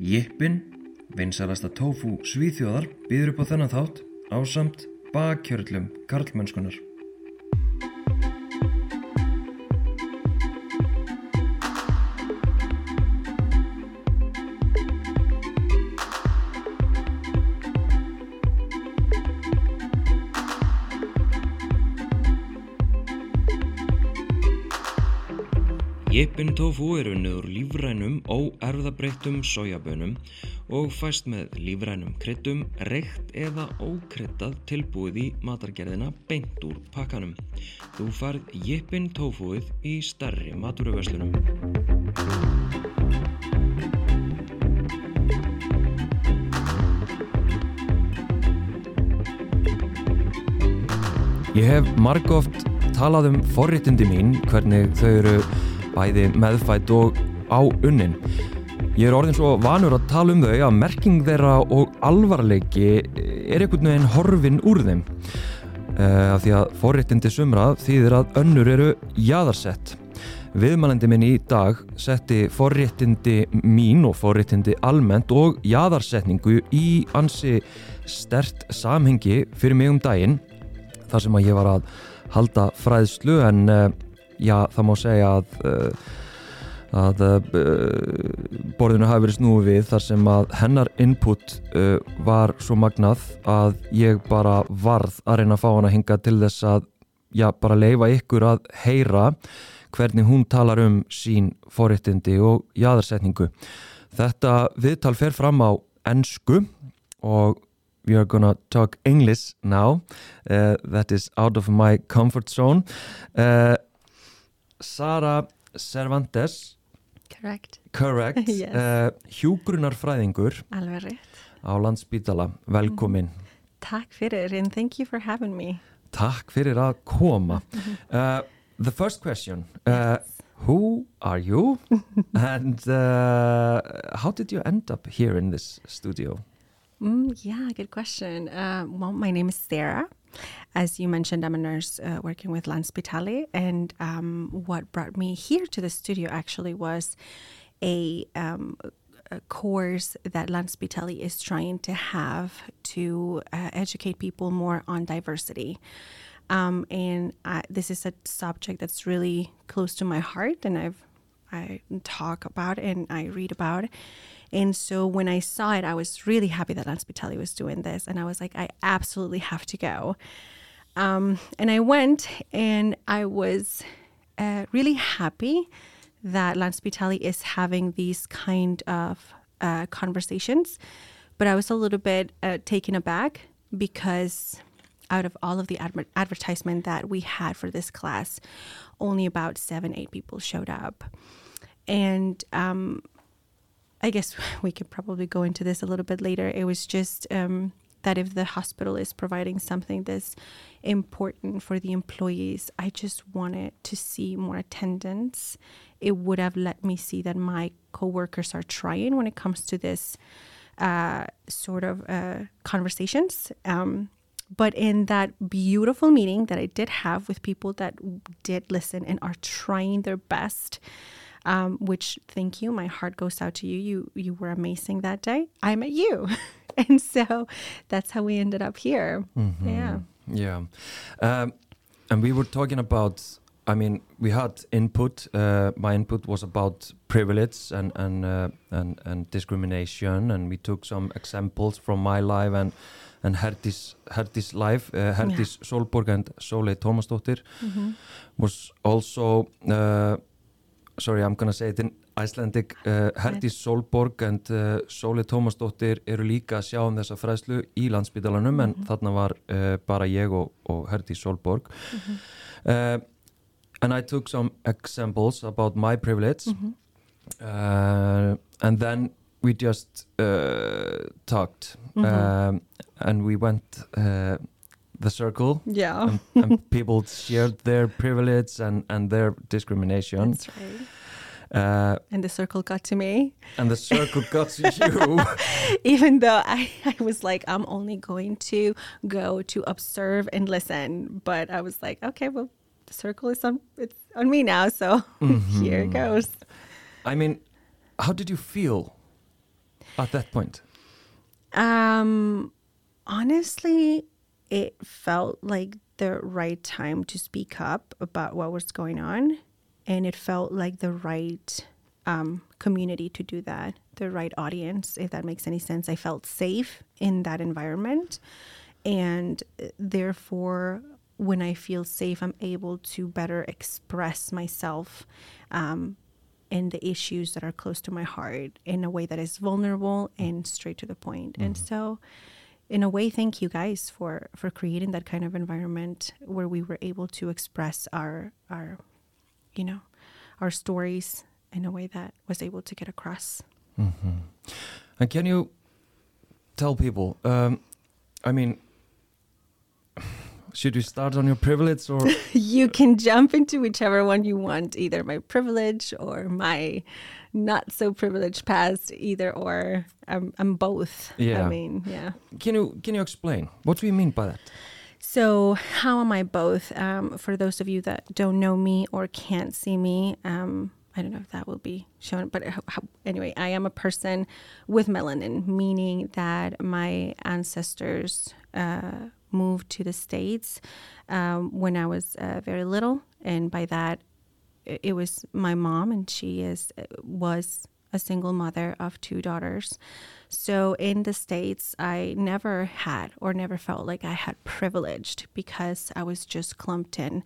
Jippin, vinsalasta tofu svíþjóðar, býður upp á þennan þátt ásamt bakkjörlum karlmennskunar. Jippin tofu er unnið úr lífrænum óerfðabreyttum sojabönum og fæst með lífrænum kryddum, reykt eða ókryddað tilbúið í matargerðina beint úr pakkanum. Þú farð Jippin tofuið í starri maturöfverslunum. Ég hef margóft talað um forréttindi mín, hvernig þau eru bæði meðfætt og á unnin. Ég er orðin svo vanur að tala um þau að merking þeirra og alvarleiki er einhvern veginn horfin úr þeim. Uh, því að forréttindi sumra þýðir að önnur eru jaðarsett. Viðmælandi minn í dag setti forréttindi mín og forréttindi almennt og jaðarsetningu í ansi stert samhengi fyrir mig um daginn þar sem að ég var að halda fræðslu en uh, já, það má segja að, uh, að uh, borðinu hafi verið snúið við þar sem að hennar input uh, var svo magnað að ég bara varð að reyna að fá hann að hinga til þess að já, bara leifa ykkur að heyra hvernig hún talar um sín forréttindi og jæðarsetningu. Þetta viðtal fer fram á ennsku og we are gonna talk English now. Uh, that is out of my comfort zone. Uh, Sara Cervantes Correct. Correct Yes. uh, Hjúgrunarfræðingur Alveg rétt. á Landspítala Velkomin Takk fyrir and thank you for having me. Takk fyrir að koma uh, The first question uh, Who are you? and how did you end up here in this studio? Mm, yeah, good question. Well, my name is Sarah. As you mentioned, I'm a nurse uh, working with Landspitali, and um, what brought me here to the studio actually was a, um, a course that Landspitali is trying to have to uh, educate people more on diversity. Um, and I, this is a subject that's really close to my heart, and I've I talk about and I read about. And so when I saw it, I was really happy that Landspitali was doing this, and I was like, I absolutely have to go. Um, and I went, and I was uh, really happy that Landspitali is having these kind of uh, conversations. But I was a little bit uh, taken aback because out of all of the adver- advertisement that we had for this class, only about seven, eight people showed up. And um, I guess we could probably go into this a little bit later. It was just um, that if the hospital is providing something that's important for the employees, I just wanted to see more attendance. It would have let me see that my coworkers are trying when it comes to this uh, sort of uh, conversations. Um, but in that beautiful meeting that I did have with people that did listen and are trying their best, um, which thank you, my heart goes out to you. You you were amazing that day. I met you, and so that's how we ended up here. Yeah. Yeah. Um, and we were talking about, I mean, we had input. Uh, my input was about privilege and, and, uh, and, and discrimination. And we took some examples from my life and, and Herdis, Herdis life. Uh, Herdis Solborg and Sóley Tómasdóttir was also, uh, sorry, I'm to say it in Icelandic. Uh, Herdis Solborg and uh, Sole Thomasdóttir eru líka að sjá um þessa fræðslu í landsbytalanum en þarna var uh, bara ég og, og Herdis Solborg. Uh, and I took some examples about my privilege. Uh, and then we just uh, talked. Um, and we went the circle Yeah. and, and people shared their privilege and, and their discrimination That's right. uh, And the circle got to me, and the circle got to you even though I, I was like, I'm only going to go to observe and listen. But I was like, okay, well, the circle is on it's on me now, so here it goes. I mean how did you feel at that point? Um, honestly, it felt like the right time to speak up about what was going on, and it felt like the right um, community to do that, the right audience, if that makes any sense. I felt safe in that environment, and therefore, when I feel safe, I'm able to better express myself. Um, and the issues that are close to my heart in a way that is vulnerable and straight to the point. Mm-hmm. And so, in a way, thank you guys for for creating that kind of environment where we were able to express our our, you know, our stories in a way that was able to get across. Mm-hmm. And can you tell people? Um, I mean, should we start on your privilege or? you can jump into whichever one you want, either my privilege or my not so privileged past, either or. I'm, I'm both. Yeah. I mean, yeah. Can you can you explain what do you mean by that? So, how am I both? Um, for those of you that don't know me or can't see me, um, I don't know if that will be shown, but how, anyway, I am a person with melanin, meaning that my ancestors uh, moved to the States um, when I was uh, very little. And by that, it was my mom, and she is was a single mother of two daughters. So in the States, I never had or never felt like I had privileged because I was just clumped in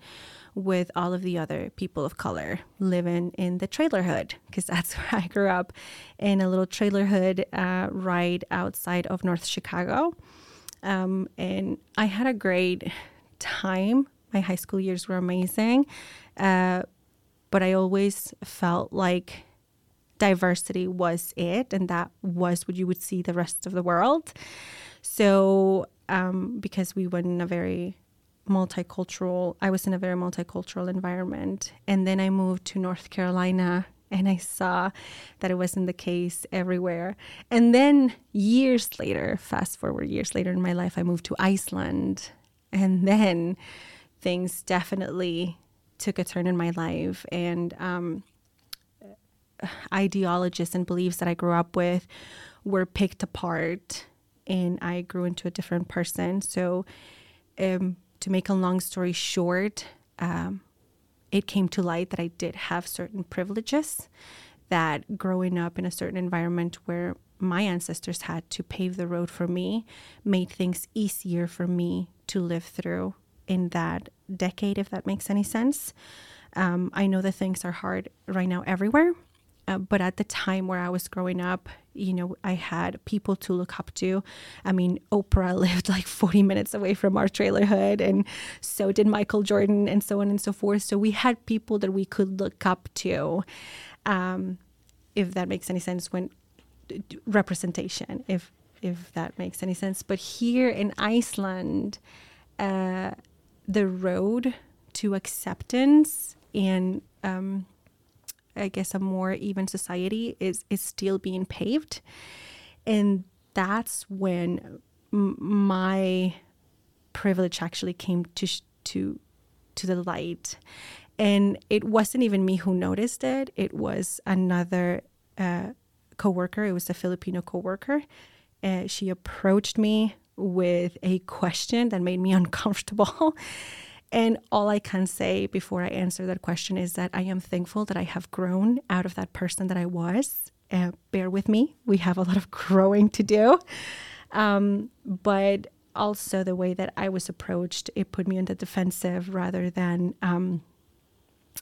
with all of the other people of color living in the trailer hood because that's where I grew up in a little trailer hood uh, right outside of North Chicago. Um, and I had a great time. My high school years were amazing. Uh, but I always felt like diversity was it, and that was what you would see the rest of the world. So, um, because we went in a very multicultural, I was in a very multicultural environment. And then I moved to North Carolina and I saw that it wasn't the case everywhere. And then years later, fast forward years later in my life, I moved to Iceland. And then things definitely took a turn in my life. And um, ideologies and beliefs that I grew up with were picked apart, and I grew into a different person. So, um, to make a long story short, um, it came to light that I did have certain privileges that growing up in a certain environment where my ancestors had to pave the road for me made things easier for me to live through in that decade, if that makes any sense. Um, I know that things are hard right now everywhere, uh, but at the time where I was growing up, you know, I had people to look up to. I mean, Oprah lived like 40 minutes away from our trailer hood, and so did Michael Jordan, and so on and so forth. So we had people that we could look up to, um, if that makes any sense. When representation, if if that makes any sense. But here in Iceland, uh, the road to acceptance and um, I guess a more even society is is still being paved, and that's when m- my privilege actually came to sh- to to the light, and it wasn't even me who noticed it. It was another uh, coworker. It was a Filipino coworker. Uh, she approached me with a question that made me uncomfortable. And all I can say before I answer that question is that I am thankful that I have grown out of that person that I was. Uh, bear with me, we have a lot of growing to do. Um, but also, the way that I was approached, it put me on the defensive rather than um,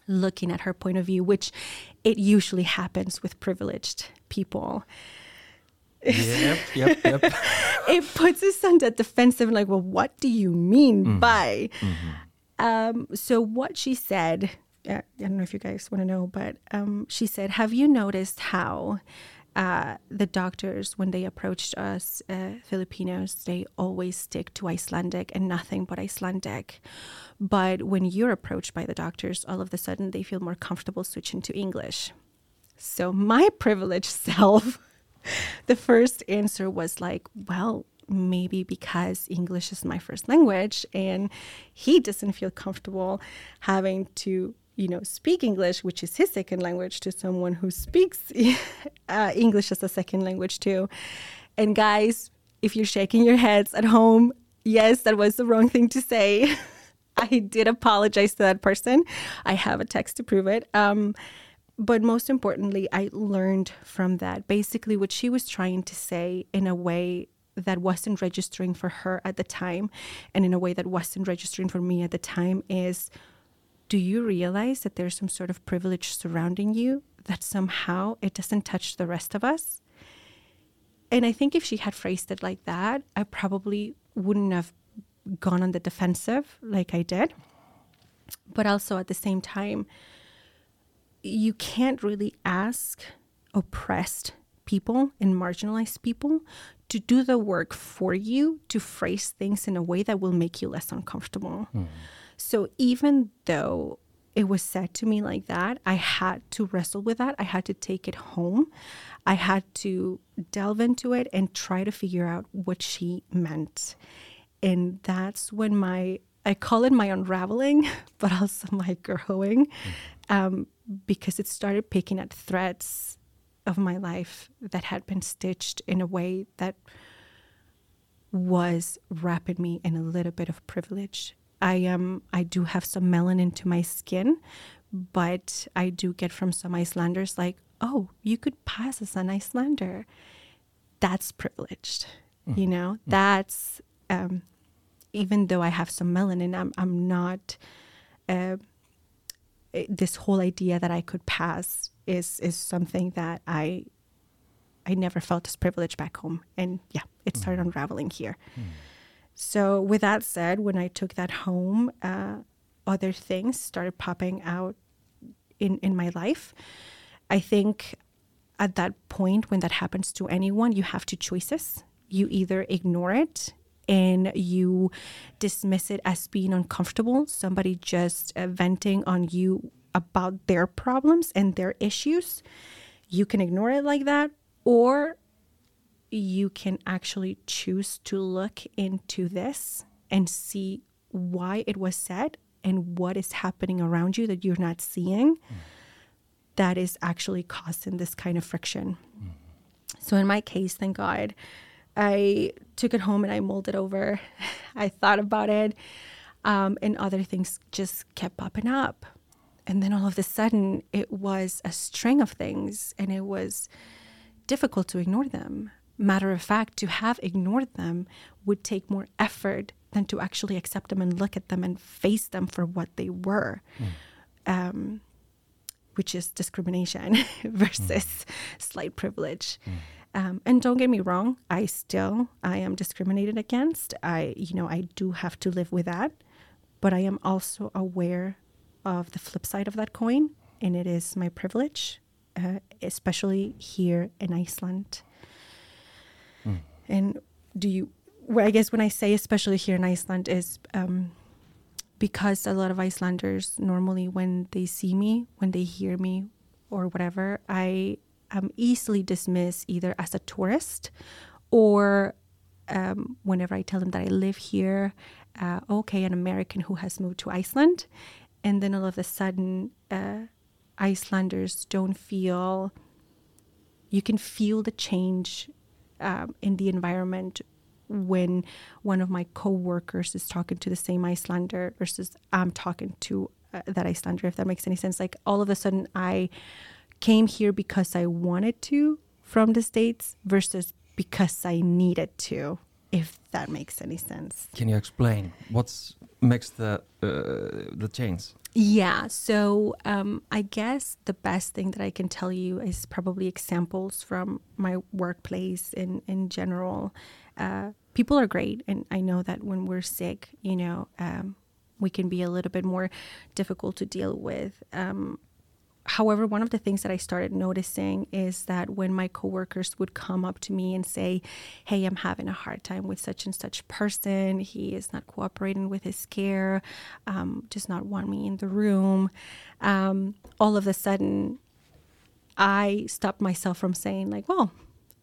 looking at her point of view, which it usually happens with privileged people. Yep, yep, yep. it puts us on the defensive, and like, well, what do you mean mm-hmm. by? Mm-hmm. Um, so what she said, uh, I don't know if you guys want to know, but um, she said, "Have you noticed how?" Uh, the doctors, when they approached us uh, Filipinos, they always stick to Icelandic and nothing but Icelandic. But when you're approached by the doctors, all of a sudden they feel more comfortable switching to English. So my privileged self, the first answer was like, well, maybe because English is my first language and he doesn't feel comfortable having to you know, speak English, which is his second language, to someone who speaks uh, English as a second language too. And guys, if you're shaking your heads at home, yes, that was the wrong thing to say. I did apologize to that person. I have a text to prove it. Um, but most importantly, I learned from that. Basically, what she was trying to say in a way that wasn't registering for her at the time, and in a way that wasn't registering for me at the time, is do you realize that there's some sort of privilege surrounding you that somehow it doesn't touch the rest of us? And I think if she had phrased it like that, I probably wouldn't have gone on the defensive like I did. But also at the same time, you can't really ask oppressed people and marginalized people to do the work for you to phrase things in a way that will make you less uncomfortable. Mm. So even though it was said to me like that, I had to wrestle with that. I had to take it home. I had to delve into it and try to figure out what she meant. And that's when my, I call it my unraveling, but also my growing, mm. um, because it started picking at threads of my life that had been stitched in a way that was wrapping me in a little bit of privilege. I am um, I do have some melanin to my skin, but I do get from some Icelanders like, "Oh, you could pass as an Icelander." That's privileged. Mm. You know, mm. that's um, even though I have some melanin, I'm I'm not uh, this whole idea that I could pass is is something that I I never felt as privileged back home, and yeah, it started mm. unraveling here. Mm. So with that said, when I took that home, uh, other things started popping out in in my life. I think at that point when that happens to anyone, you have two choices. You either ignore it and you dismiss it as being uncomfortable, somebody just uh, venting on you about their problems and their issues, you can ignore it like that, or you can actually choose to look into this and see why it was said and what is happening around you that you're not seeing mm. that is actually causing this kind of friction. Mm. So, in my case, thank God, I took it home and I mulled it over. I thought about it, um, and other things just kept popping up. And then all of a sudden, it was a string of things, and it was difficult to ignore them. Matter of fact, to have ignored them would take more effort than to actually accept them and look at them and face them for what they were, mm. um, which is discrimination versus mm. slight privilege. Mm. Um, and don't get me wrong, I still I am discriminated against. I you know I do have to live with that, but I am also aware of the flip side of that coin, and it is my privilege, uh, especially here in Iceland. Mm. And do you? Well, I guess when I say especially here in Iceland is um, because a lot of Icelanders normally when they see me, when they hear me, or whatever, I am easily dismissed either as a tourist or um, whenever I tell them that I live here, uh, okay, an American who has moved to Iceland. And then all of a sudden, uh, Icelanders don't feel, you can feel the change um, in the environment when one of my co-workers is talking to the same Icelander versus I'm talking to uh, that Icelander, if that makes any sense. Like all of a sudden, I came here because I wanted to from the States versus because I needed to, if that makes any sense. Can you explain what's makes the uh, the change? Yeah, so um, I guess the best thing that I can tell you is probably examples from my workplace in in general. Uh, people are great, and I know that when we're sick, you know, um, we can be a little bit more difficult to deal with. Um, however, one of the things that I started noticing is that when my coworkers would come up to me and say, Hey, I'm having a hard time with such and such person, he is not cooperating with his care, um, does not want me in the room, um, all of a sudden, I stopped myself from saying, like, well,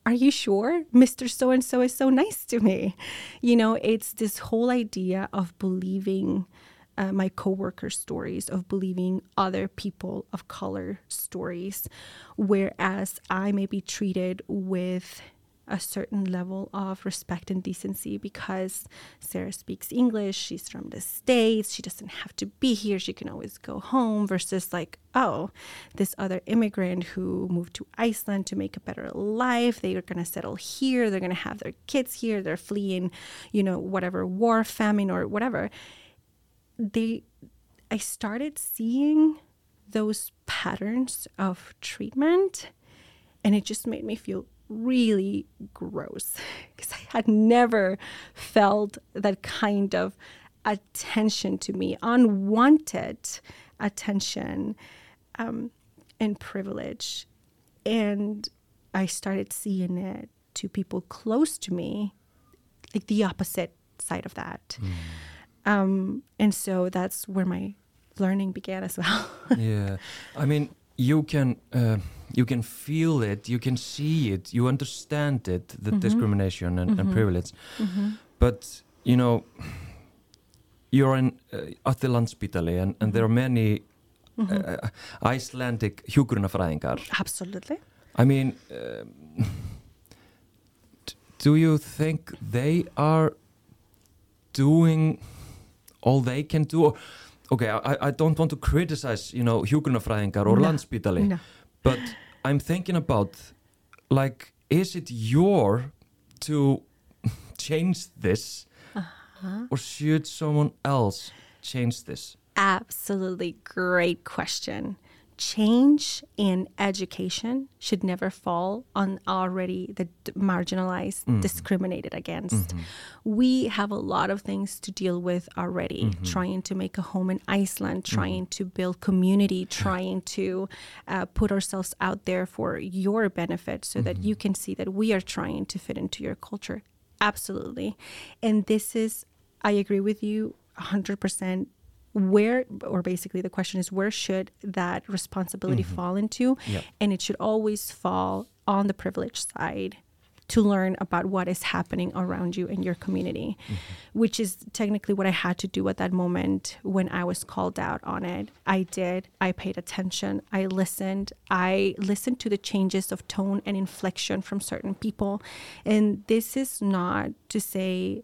are you sure Mr. So and so is so nice to me? You know, it's this whole idea of believing uh, my coworker stories, of believing other people of color stories, whereas I may be treated with a certain level of respect and decency because Sarah speaks English, she's from the States, she doesn't have to be here, she can always go home, versus like, oh, this other immigrant who moved to Iceland to make a better life, they are going to settle here, they're going to have their kids here, they're fleeing, you know, whatever war, famine, or whatever. They, I started seeing those patterns of treatment and it just made me feel really gross because I had never felt that kind of attention to me, unwanted attention um, and privilege. And I started seeing it to people close to me, like the opposite side of that. Mm. Um, and so that's where my learning began as well. yeah. I mean, you can. Uh you can feel it, you can see it, you understand it, the mm-hmm. discrimination and, mm-hmm. and privilege. Mm-hmm. But you know, you're in uh, at the Landspítali and, and there are many mm-hmm. uh, uh, Icelandic hjúgrunafræðingar. Absolutely. I mean, uh, do you think they are doing all they can do? Okay, I, I don't want to criticize, you know, hjúgrunafræðingar or no. Landspítali. No but I'm thinking about like is it your to change this uh-huh. or should someone else change this absolutely great question change in education should never fall on already the marginalized, mm-hmm. discriminated against. Mm-hmm. We have a lot of things to deal with already, mm-hmm. trying to make a home in Iceland, mm-hmm. trying to build community, trying to uh, put ourselves out there for your benefit so that you mm-hmm. can see that we are trying to fit into your culture. Absolutely. And this is, I agree with you 100% where or basically the question is where should that responsibility mm-hmm. fall into yep. and it should always fall on the privileged side to learn about what is happening around you in your community mm-hmm. which is technically what i had to do at that moment when i was called out on it i did i paid attention i listened i listened to the changes of tone and inflection from certain people and this is not to say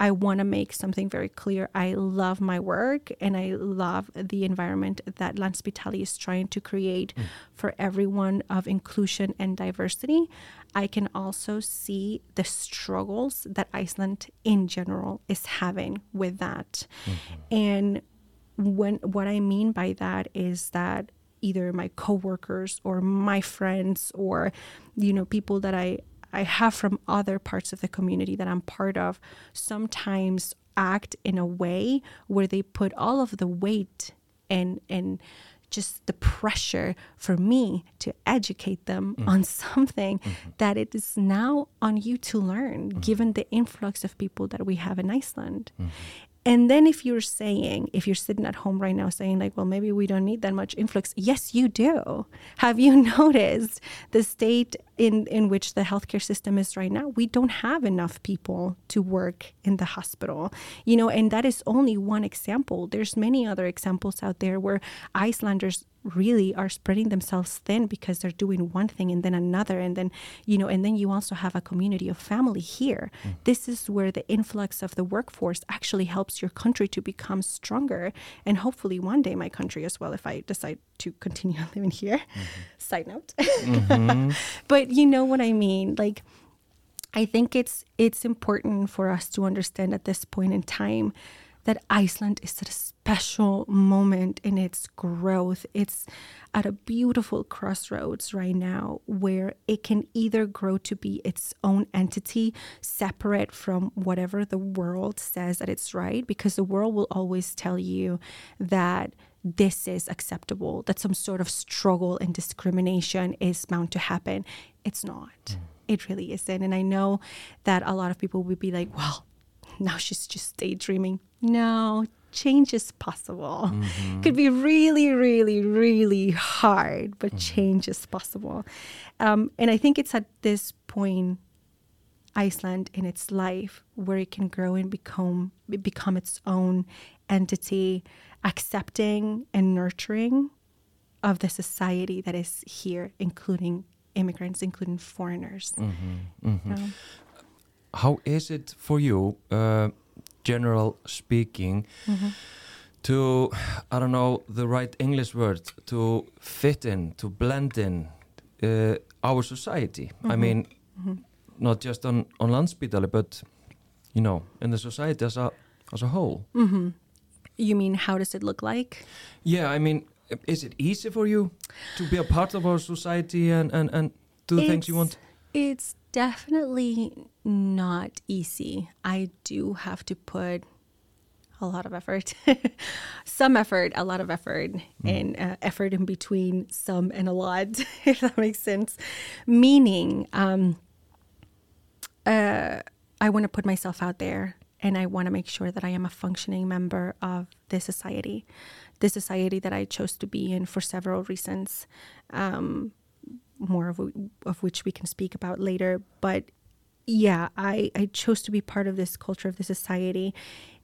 I want to make something very clear. I love my work and I love the environment that Landspítali is trying to create mm. for everyone of inclusion and diversity. I can also see the struggles that Iceland in general is having with that. Mm-hmm. And when what I mean by that is that either my coworkers or my friends or you know people that I I have from other parts of the community that I'm part of sometimes act in a way where they put all of the weight and and just the pressure for me to educate them mm-hmm. on something mm-hmm. that it is now on you to learn mm-hmm. given the influx of people that we have in Iceland. Mm-hmm. And then if you're saying, if you're sitting at home right now saying, like, well, maybe we don't need that much influx, yes, you do. Have you noticed the state in, in which the healthcare system is right now? We don't have enough people to work in the hospital, you know, and that is only one example. There's many other examples out there where Icelanders really are spreading themselves thin because they're doing one thing and then another and then you know and then you also have a community of family here mm. this is where the influx of the workforce actually helps your country to become stronger and hopefully one day my country as well if i decide to continue living here mm-hmm. side note mm-hmm. but you know what i mean like i think it's it's important for us to understand at this point in time that Iceland is at a special moment in its growth. It's at a beautiful crossroads right now where it can either grow to be its own entity, separate from whatever the world says that it's right, because the world will always tell you that this is acceptable, that some sort of struggle and discrimination is bound to happen. It's not. Mm. It really isn't. And I know that a lot of people would be like, well, now she's just daydreaming. No, change is possible. Mm-hmm. Could be really, really, really hard, but mm-hmm. change is possible. Um, and I think it's at this point, Iceland in its life, where it can grow and become become its own entity, accepting and nurturing of the society that is here, including immigrants, including foreigners. Mm-hmm, mm-hmm. Know? How is it for you, uh, general speaking, Mm-hmm. to, I don't know the right English word, to fit in, to blend in uh, our society? I Mhm. mean, Mhm. not just on, on Landspítali, but, you know, in the society as a, as a whole. You mean how does it look like? Yeah, I mean, is it easy for you to be a part of our society and, and, and do the things you want? It's definitely not easy. I do have to put a lot of effort, some effort, a lot of effort, and uh, effort in between some and a lot, if that makes sense. Meaning, um, uh, I want to put myself out there and I want to make sure that I am a functioning member of this society, the society that I chose to be in for several reasons, um, more of, of which we can speak about later. But yeah, I, I chose to be part of this culture, of this society.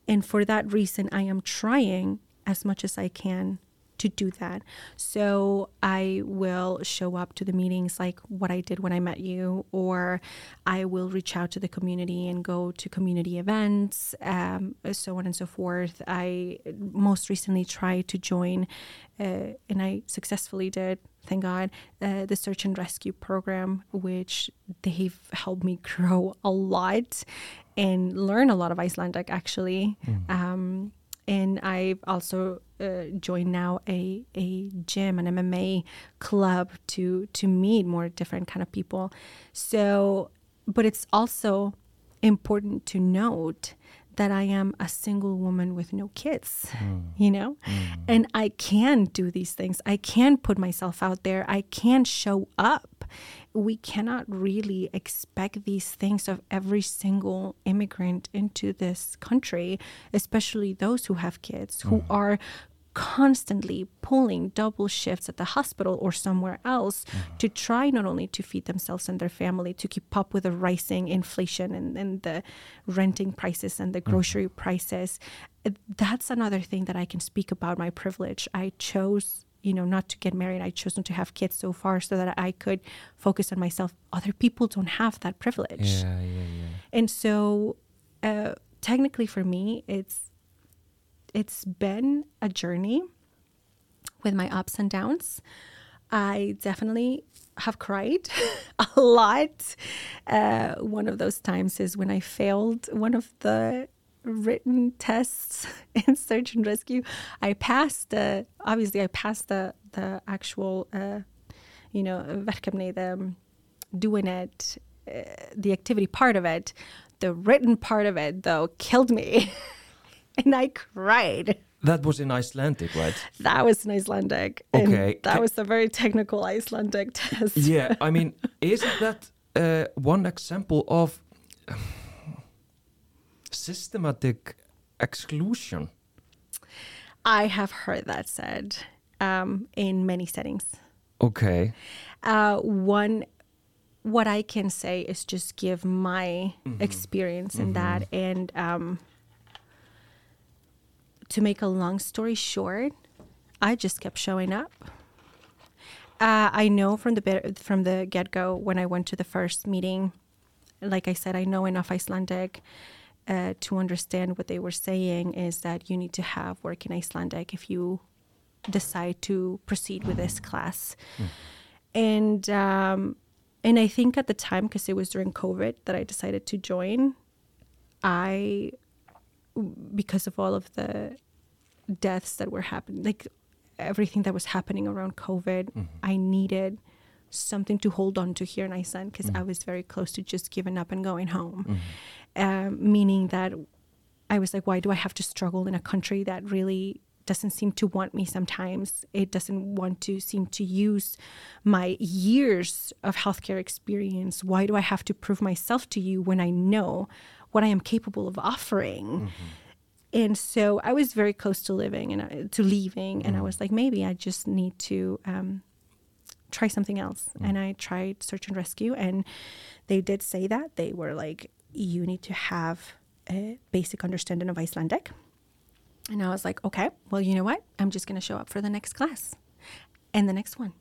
And for that reason, I am trying as much as I can to do that. So I will show up to the meetings like what I did when I met you, or I will reach out to the community and go to community events, um, so on and so forth. I most recently tried to join, uh, and I successfully did, thank God, uh, the search and rescue program, which they've helped me grow a lot and learn a lot of Icelandic actually. Um, and I've also uh, joined now a a gym, an MMA club to to meet more different kind of people. So, but it's also important to note that I am a single woman with no kids, you know, and I can do these things. I can put myself out there. I can show up. We cannot really expect these things of every single immigrant into this country, especially those who have kids who are constantly pulling double shifts at the hospital or somewhere else to try not only to feed themselves and their family to keep up with the rising inflation and, and the renting prices and the grocery prices. Uh, that's another thing that i can speak about my privilege. I chose you know not to get married. I chose not to have kids so far so that i could focus on myself. Other people don't have that privilege. Yeah, yeah, yeah. and so uh, technically for me it's it's been a journey with my ups and downs. I definitely have cried a lot. Uh, one of those times is when i failed one of the written tests in search and rescue. I passed the obviously i passed the the actual uh, you know verkefni the um, doing it uh, the activity part of it. The written part of it though killed me. And i cried. That was in Icelandic, right? that was in icelandic. And Okay, that was a very technical icelandic test. Yeah, I mean, isn't that uh, one example of systematic exclusion? i have heard that said um, in many settings Okay. uh, one what i can say is just give my experience in that and um, to make a long story short i just kept showing up uh, i know from the from the get-go when i went to the first meeting like i said i know enough icelandic uh, to understand what they were saying is that you need to have work in icelandic if you decide to proceed with this class and um, and I think at the time because it was during COVID that I decided to join. I because of all of the deaths that were happening, like everything that was happening around COVID, I needed something to hold on to here in Iceland because I mm-hmm. was very close to just giving up and going home. Mm-hmm. Um, meaning that I was like, why do I have to struggle in a country that really doesn't seem to want me sometimes? It doesn't want to seem to use my years of healthcare experience. Why do I have to prove myself to you when I know what I am capable of offering? Mm-hmm. And so I was very close to living and I, to leaving, and I was like, maybe I just need to um, try something else. Mm. And I tried search and rescue, and they did say that they were like, you need to have a basic understanding of Icelandic. And I was like, okay, well, you know what? I'm just going to show up for the next class and the next one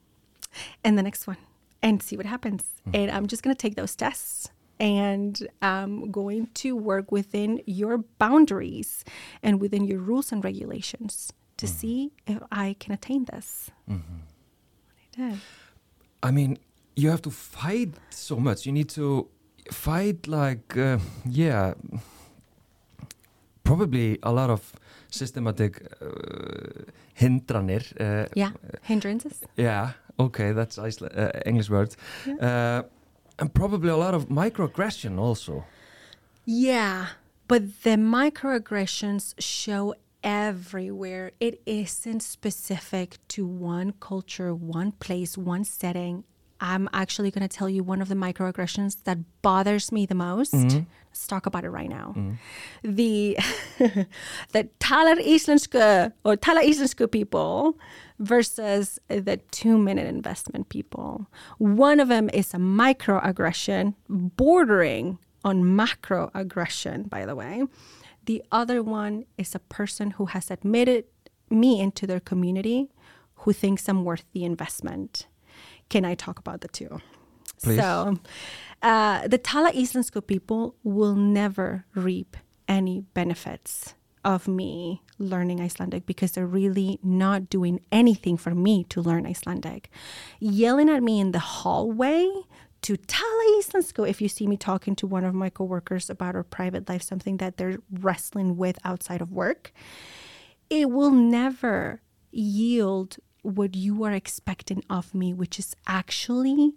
and the next one and see what happens. Mm. And I'm just going to take those tests and I'm going to work within your boundaries and within your rules and regulations to mm-hmm. see if I can attain this. Mm-hmm. I did. I mean, you have to fight so much. You need to fight like, uh, yeah, probably a lot of systematic uh, hindranir. Uh, Yeah, hindrances. Yeah, okay, that's Iceland, uh, English word. Uh, and probably a lot of microaggression also. Yeah, but the microaggressions show everywhere. It isn't specific to one culture, one place, one setting. I'm actually going to tell you one of the microaggressions that bothers me the most. Mm-hmm. Let's talk about it right now. Mm-hmm. The the talar islenska or tala islenska people versus the two minute investment people. One of them is a microaggression bordering on macroaggression, by the way. The other one is a person who has admitted me into their community who thinks I'm worth the investment. Can I talk about the two? Please. So, uh, the Tala Islandsko people will never reap any benefits of me learning Icelandic because they're really not doing anything for me to learn Icelandic. Yelling at me in the hallway to Tala Islandsko if you see me talking to one of my coworkers about our private life, something that they're wrestling with outside of work, it will never yield what you are expecting of me, which is actually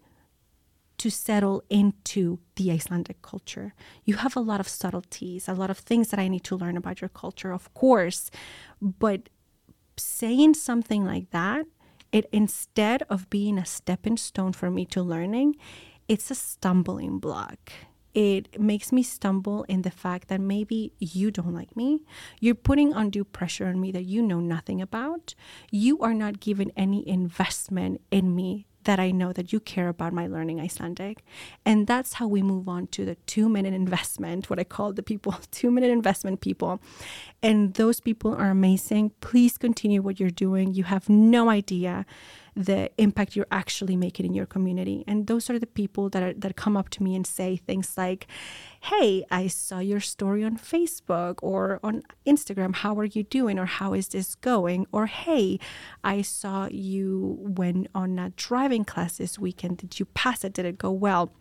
to settle into the Icelandic culture. You have a lot of subtleties, a lot of things that I need to learn about your culture, of course. But saying something like that, it instead of being a stepping stone for me to learning, it's a stumbling block. It makes me stumble in the fact that maybe you don't like me. You're putting undue pressure on me that you know nothing about. You are not giving any investment in me that I know that you care about my learning Icelandic. And that's how we move on to the two minute investment, what I call the people, two minute investment people. And those people are amazing. Please continue what you're doing. You have no idea the impact you're actually making in your community. And those are the people that are, that come up to me and say things like, "Hey, I saw your story on Facebook or on Instagram. How are you doing or how is this going?" Or, "Hey, I saw you went on a driving class this weekend. Did you pass it? Did it go well?"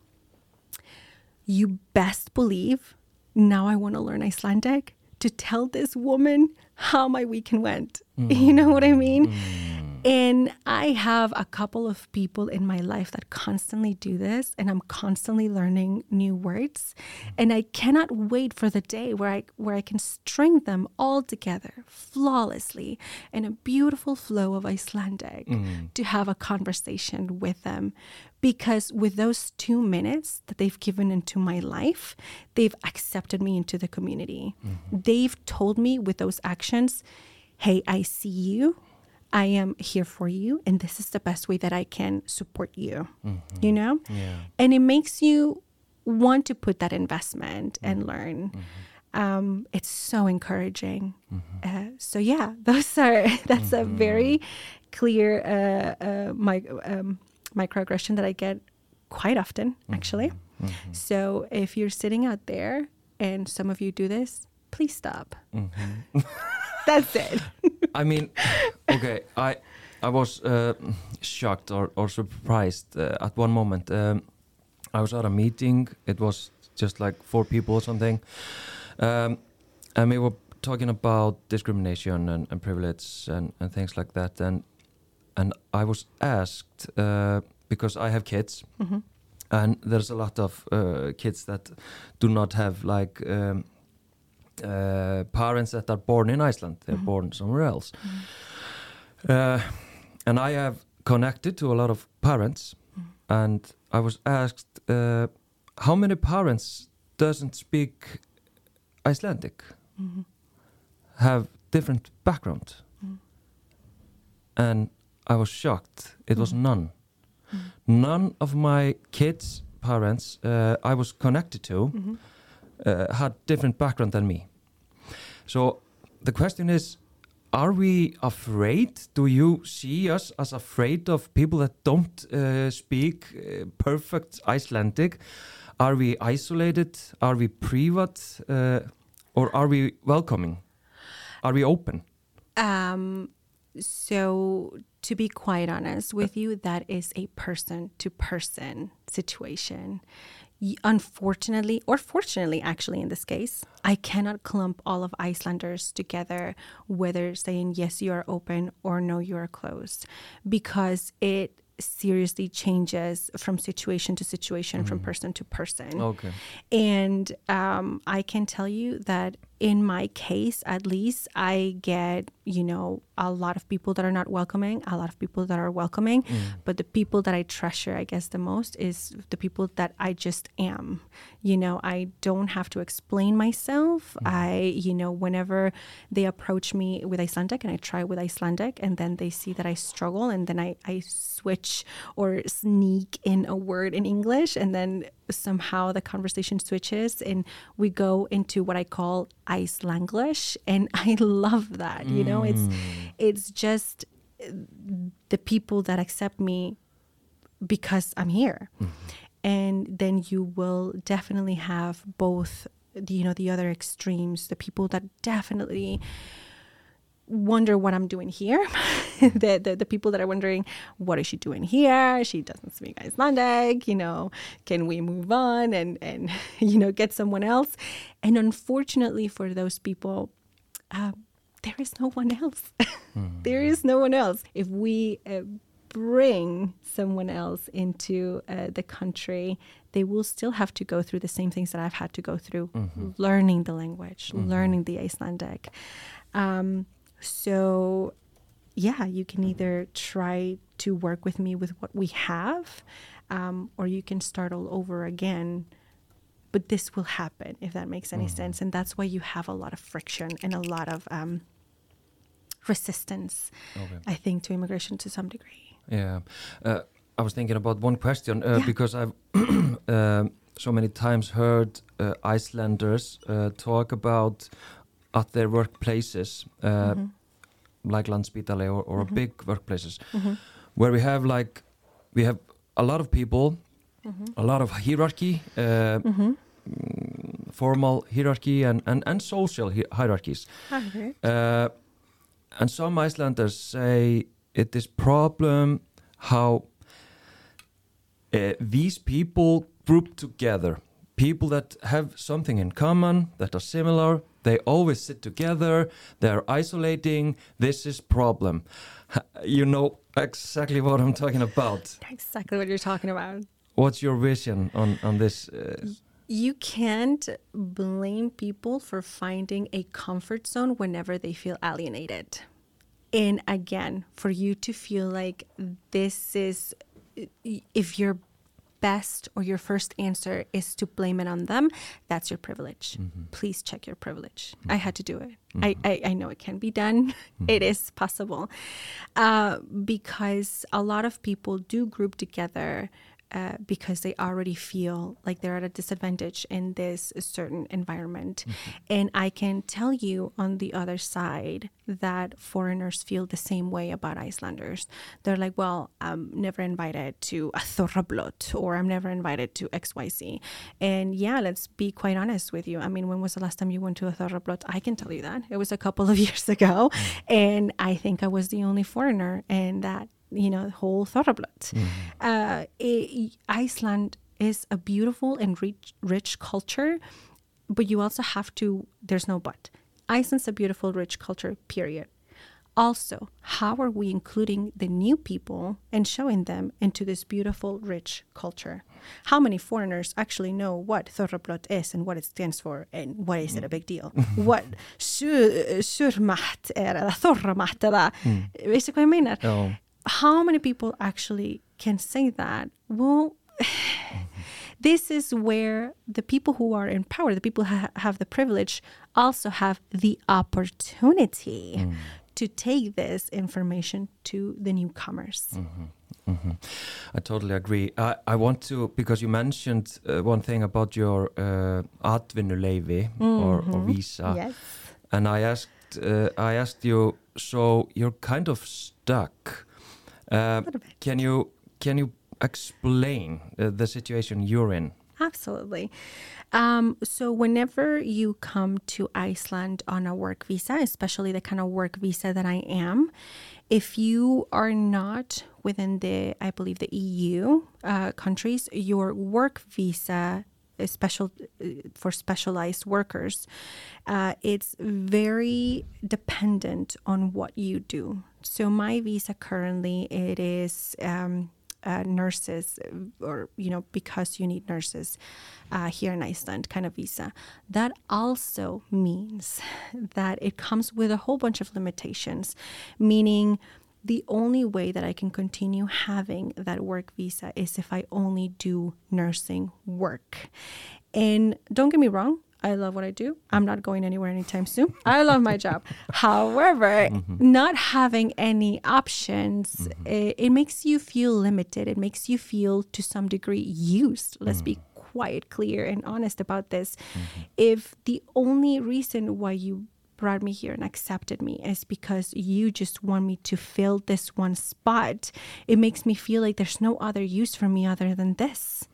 You best believe now I want to learn Icelandic to tell this woman how my weekend went. You know what I mean? Mm. And I have a couple of people in my life that constantly do this, and I'm constantly learning new words. And I cannot wait for the day where I where I can string them all together flawlessly in a beautiful flow of Icelandic mm. to have a conversation with them. Because with those two minutes that they've given into my life, they've accepted me into the community. Mm-hmm. They've told me with those actions, hey, I see you. I am here for you, and this is the best way that I can support you. You know? Yeah. And it makes you want to put that investment and learn. Um, it's so encouraging. Uh, so yeah, those are that's a very clear uh, uh, my, um, microaggression that I get quite often, actually. So if you're sitting out there and some of you do this, please stop. That's it. I mean, okay, I I was uh, shocked or, or surprised uh, at one moment. Um, I was at a meeting. It was just like four people or something, um, and we were talking about discrimination and, and privilege and, and things like that. And and I was asked uh, because I have kids, and there's a lot of uh, kids that do not have like. Um, uh, parents that are born in Iceland, they're born somewhere else. Uh, and I have connected to a lot of parents, and I was asked uh, how many parents doesn't speak Icelandic, have different background, and I was shocked. It was none. None of my kids' parents uh, I was connected to uh, had different background than me. So the question is are we afraid? Do you see us as afraid of people that don't uh, speak uh, perfect Icelandic? Are we isolated? Are we private? Uh, or are we welcoming? Are we open? Um, so, to be quite honest with you, that is a person to person situation. Unfortunately, or fortunately, actually, in this case, I cannot clump all of Icelanders together, whether saying yes, you are open or no, you are closed, because it seriously changes from situation to situation, from person to person. Okay. And um, I can tell you that in my case, at least, I get, you know, a lot of people that are not welcoming, a lot of people that are welcoming. Mm. But the people that I treasure, I guess, the most is the people that I just am. You know, I don't have to explain myself. Mm. I, you know, whenever they approach me with Icelandic and I try with Icelandic and then they see that I struggle and then I, I switch or sneak in a word in English and then somehow the conversation switches and we go into what I call Icelanglish and I love that you know? It's it's just uh, the people that accept me because I'm here. And then you will definitely have both the, you know the other extremes the people that definitely wonder what I'm doing here. the, the the people that are wondering what is she doing here? She doesn't speak Icelandic. You know, can we move on and and you know get someone else? And unfortunately for those people, uh, there is no one else. there is no one else. If we uh, bring someone else into uh, the country, they will still have to go through the same things that I've had to go through, learning the language, learning the Icelandic. Um, so, yeah, you can either try to work with me with what we have, um, or you can start all over again. But this will happen if that makes any sense. And that's why you have a lot of friction and a lot of um, resistance, Okay. I think, to immigration to some degree. Yeah, uh, I was thinking about one question uh, Yeah. because I've um, so many times heard uh, Icelanders uh, talk about at their workplaces, uh, Mhm. like Landspítali or, or Mhm. big workplaces, Mhm. where we have like we have a lot of people, Mhm. a lot of hierarchy, uh, Mhm. mm, formal hierarchy, and and, and social hi- hierarchies. Okay. Uh, and some Icelanders say it is problem how uh, these people group together. People that have something in common, that are similar, they always sit together, they're isolating. This is problem. You know exactly what I'm talking about. Exactly what you're talking about. What's your vision on, on this? Uh, You can't blame people for finding a comfort zone whenever they feel alienated. And again, for you to feel like this is, if your best or your first answer is to blame it on them, that's your privilege. Mm-hmm. Please check your privilege. I mm-hmm. had to do it. Mm-hmm. I, I, I know it can be done, it is possible. Uh, because a lot of people do group together uh, because they already feel like they're at a disadvantage in this certain environment. And I can tell you on the other side that foreigners feel the same way about Icelanders. They're like, well, I'm never invited to a Thorrablot or I'm never invited to XYZ. And yeah, let's be quite honest with you. I mean, when was the last time you went to a Thorrablot? I can tell you that. It was a couple of years ago. And I think I was the only foreigner in that you know, whole Thorrablot. Mm-hmm. Uh, i- Iceland is a beautiful and rich, rich culture, but you also have to, there's no but. Iceland's a beautiful, rich culture, period. Also, how are we including the new people and showing them into this beautiful, rich culture? How many foreigners actually know what Thorrablot is and what it stands for and why is it a mm. big deal? what sur, surmatt är eller Thorramatt eller, mm. visst vad jag menar? Ja. How many people actually can say that? Well, this is where the people who are in power, the people who ha- have the privilege, also have the opportunity to take this information to the newcomers. I totally agree. I, I want to because you mentioned uh, one thing about your uh, atvinnuleyfi or, or visa, Yes. and I asked uh, I asked you, so you're kind of stuck. Uh, can you can you explain uh, the situation you're in? Absolutely. Um, so, whenever you come to Iceland on a work visa, especially the kind of work visa that I am, if you are not within the, I believe, the EU uh, countries, your work visa is special for specialized workers. Uh, it's very dependent on what you do. So my visa currently it is um, uh, nurses, or you know because you need nurses uh, here in Iceland, kind of visa. That also means that it comes with a whole bunch of limitations, meaning the only way that I can continue having that work visa is if I only do nursing work. And don't get me wrong, I love what I do. I'm not going anywhere anytime soon. I love my job. However, mm-hmm. not having any options, mm-hmm. it, it, makes you feel limited. It makes you feel to some degree used. Let's mm-hmm. be quite clear and honest about this. Mm-hmm. If the only reason why you brought me here and accepted me is because you just want me to fill this one spot. It makes me feel like there's no other use for me other than this.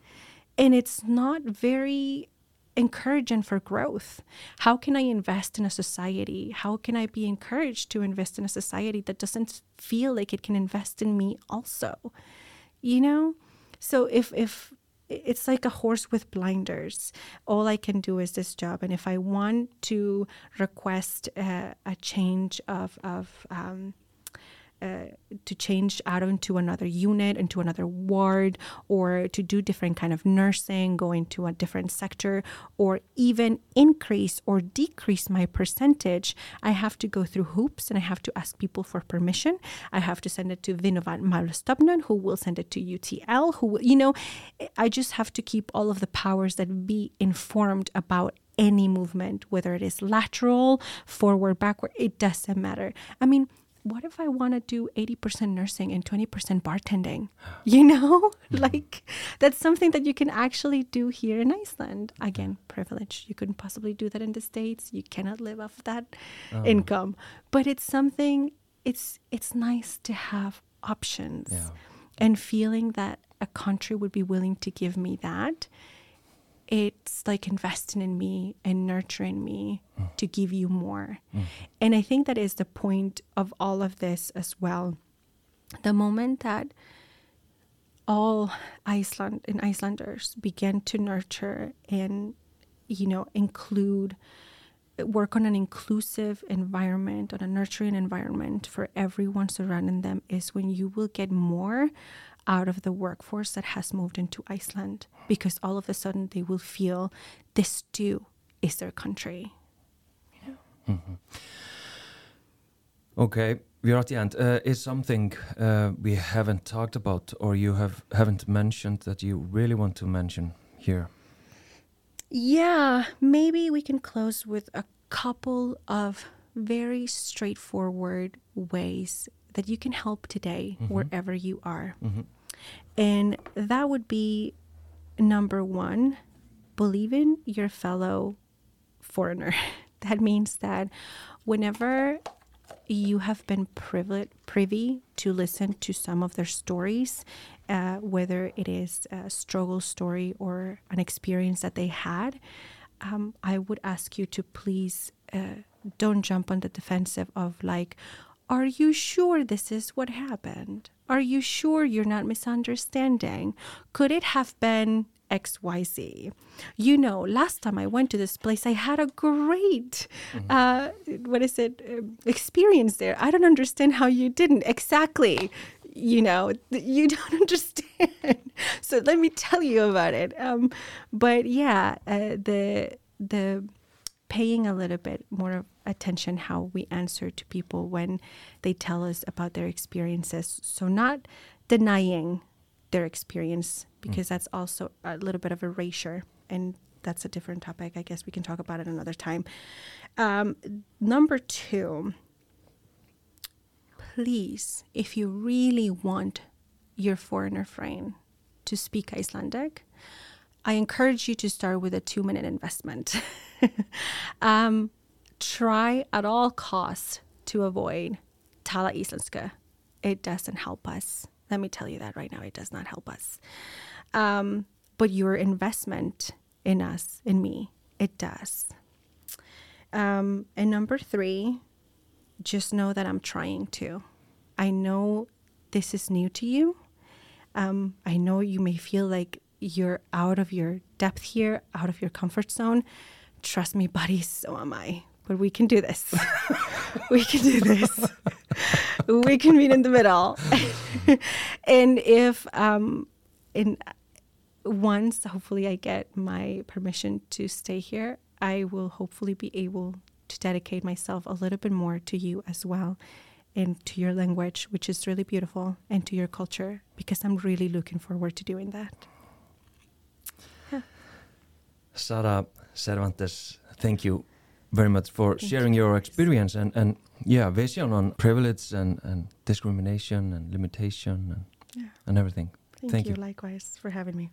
And it's not very encouraging for growth. How can I invest in a society? How can I be encouraged to invest in a society that doesn't feel like it can invest in me also? You know? So if if it's like a horse with blinders. All I can do is this job, and if I want to request a, a change of of um, uh, to change out into another unit, into another ward, or to do different kind of nursing, go into a different sector, or even increase or decrease my percentage, I have to go through hoops and I have to ask people for permission. I have to send it to Vinnumálastofnun, who will send it to UTL, who will, you know, I just have to keep all of the powers that be informed about any movement, whether it is lateral, forward, backward, it doesn't matter. I mean, what if I want to do 80% nursing and 20% bartending? You know, like that's something that you can actually do here in Iceland. Again, privilege. You couldn't possibly do that in the States. You cannot live off that oh. income. But it's something it's it's nice to have options. Yeah. And feeling that a country would be willing to give me that it's like investing in me and nurturing me mm. to give you more. Mm. And I think that is the point of all of this as well. The moment that all Iceland and Icelanders begin to nurture and you know include work on an inclusive environment, on a nurturing environment for everyone surrounding them is when you will get more out of the workforce that has moved into Iceland because all of a sudden they will feel this too is their country. You know? mm-hmm. Okay, we're at the end. Uh, is something uh, we haven't talked about or you have haven't mentioned that you really want to mention here? Yeah, maybe we can close with a couple of very straightforward ways that you can help today mm-hmm. wherever you are. Mm-hmm. And that would be number one, believe in your fellow foreigner. that means that whenever you have been privy, privy to listen to some of their stories, uh, whether it is a struggle story or an experience that they had, um, I would ask you to please uh, don't jump on the defensive of like, are you sure this is what happened? Are you sure you're not misunderstanding? Could it have been XYZ? You know, last time I went to this place, I had a great, mm-hmm. uh, what is it, uh, experience there. I don't understand how you didn't. Exactly. You know, you don't understand. so let me tell you about it. Um, but yeah, uh, the, the, paying a little bit more attention how we answer to people when they tell us about their experiences. So not denying their experience because mm. that's also a little bit of erasure and that's a different topic. I guess we can talk about it another time. Um, number two, please, if you really want your foreigner friend to speak Icelandic, I encourage you to start with a two minute investment. um, try at all costs to avoid talaru íslensku. It doesn't help us. Let me tell you that right now. It does not help us. Um, but your investment in us, in me, it does. Um, and number three, just know that I'm trying to. I know this is new to you. Um, I know you may feel like you're out of your depth here, out of your comfort zone. Trust me, buddy, so am I. But we can do this. we can do this. we can meet in the middle. and if um, in once hopefully I get my permission to stay here, I will hopefully be able to dedicate myself a little bit more to you as well and to your language, which is really beautiful, and to your culture, because I'm really looking forward to doing that. Yeah. Sara Cervantes, thank you very much for thank sharing you. your experience and, and yeah, vision on privilege and, and discrimination and limitation and, yeah. and everything. Thank, thank you. you likewise for having me.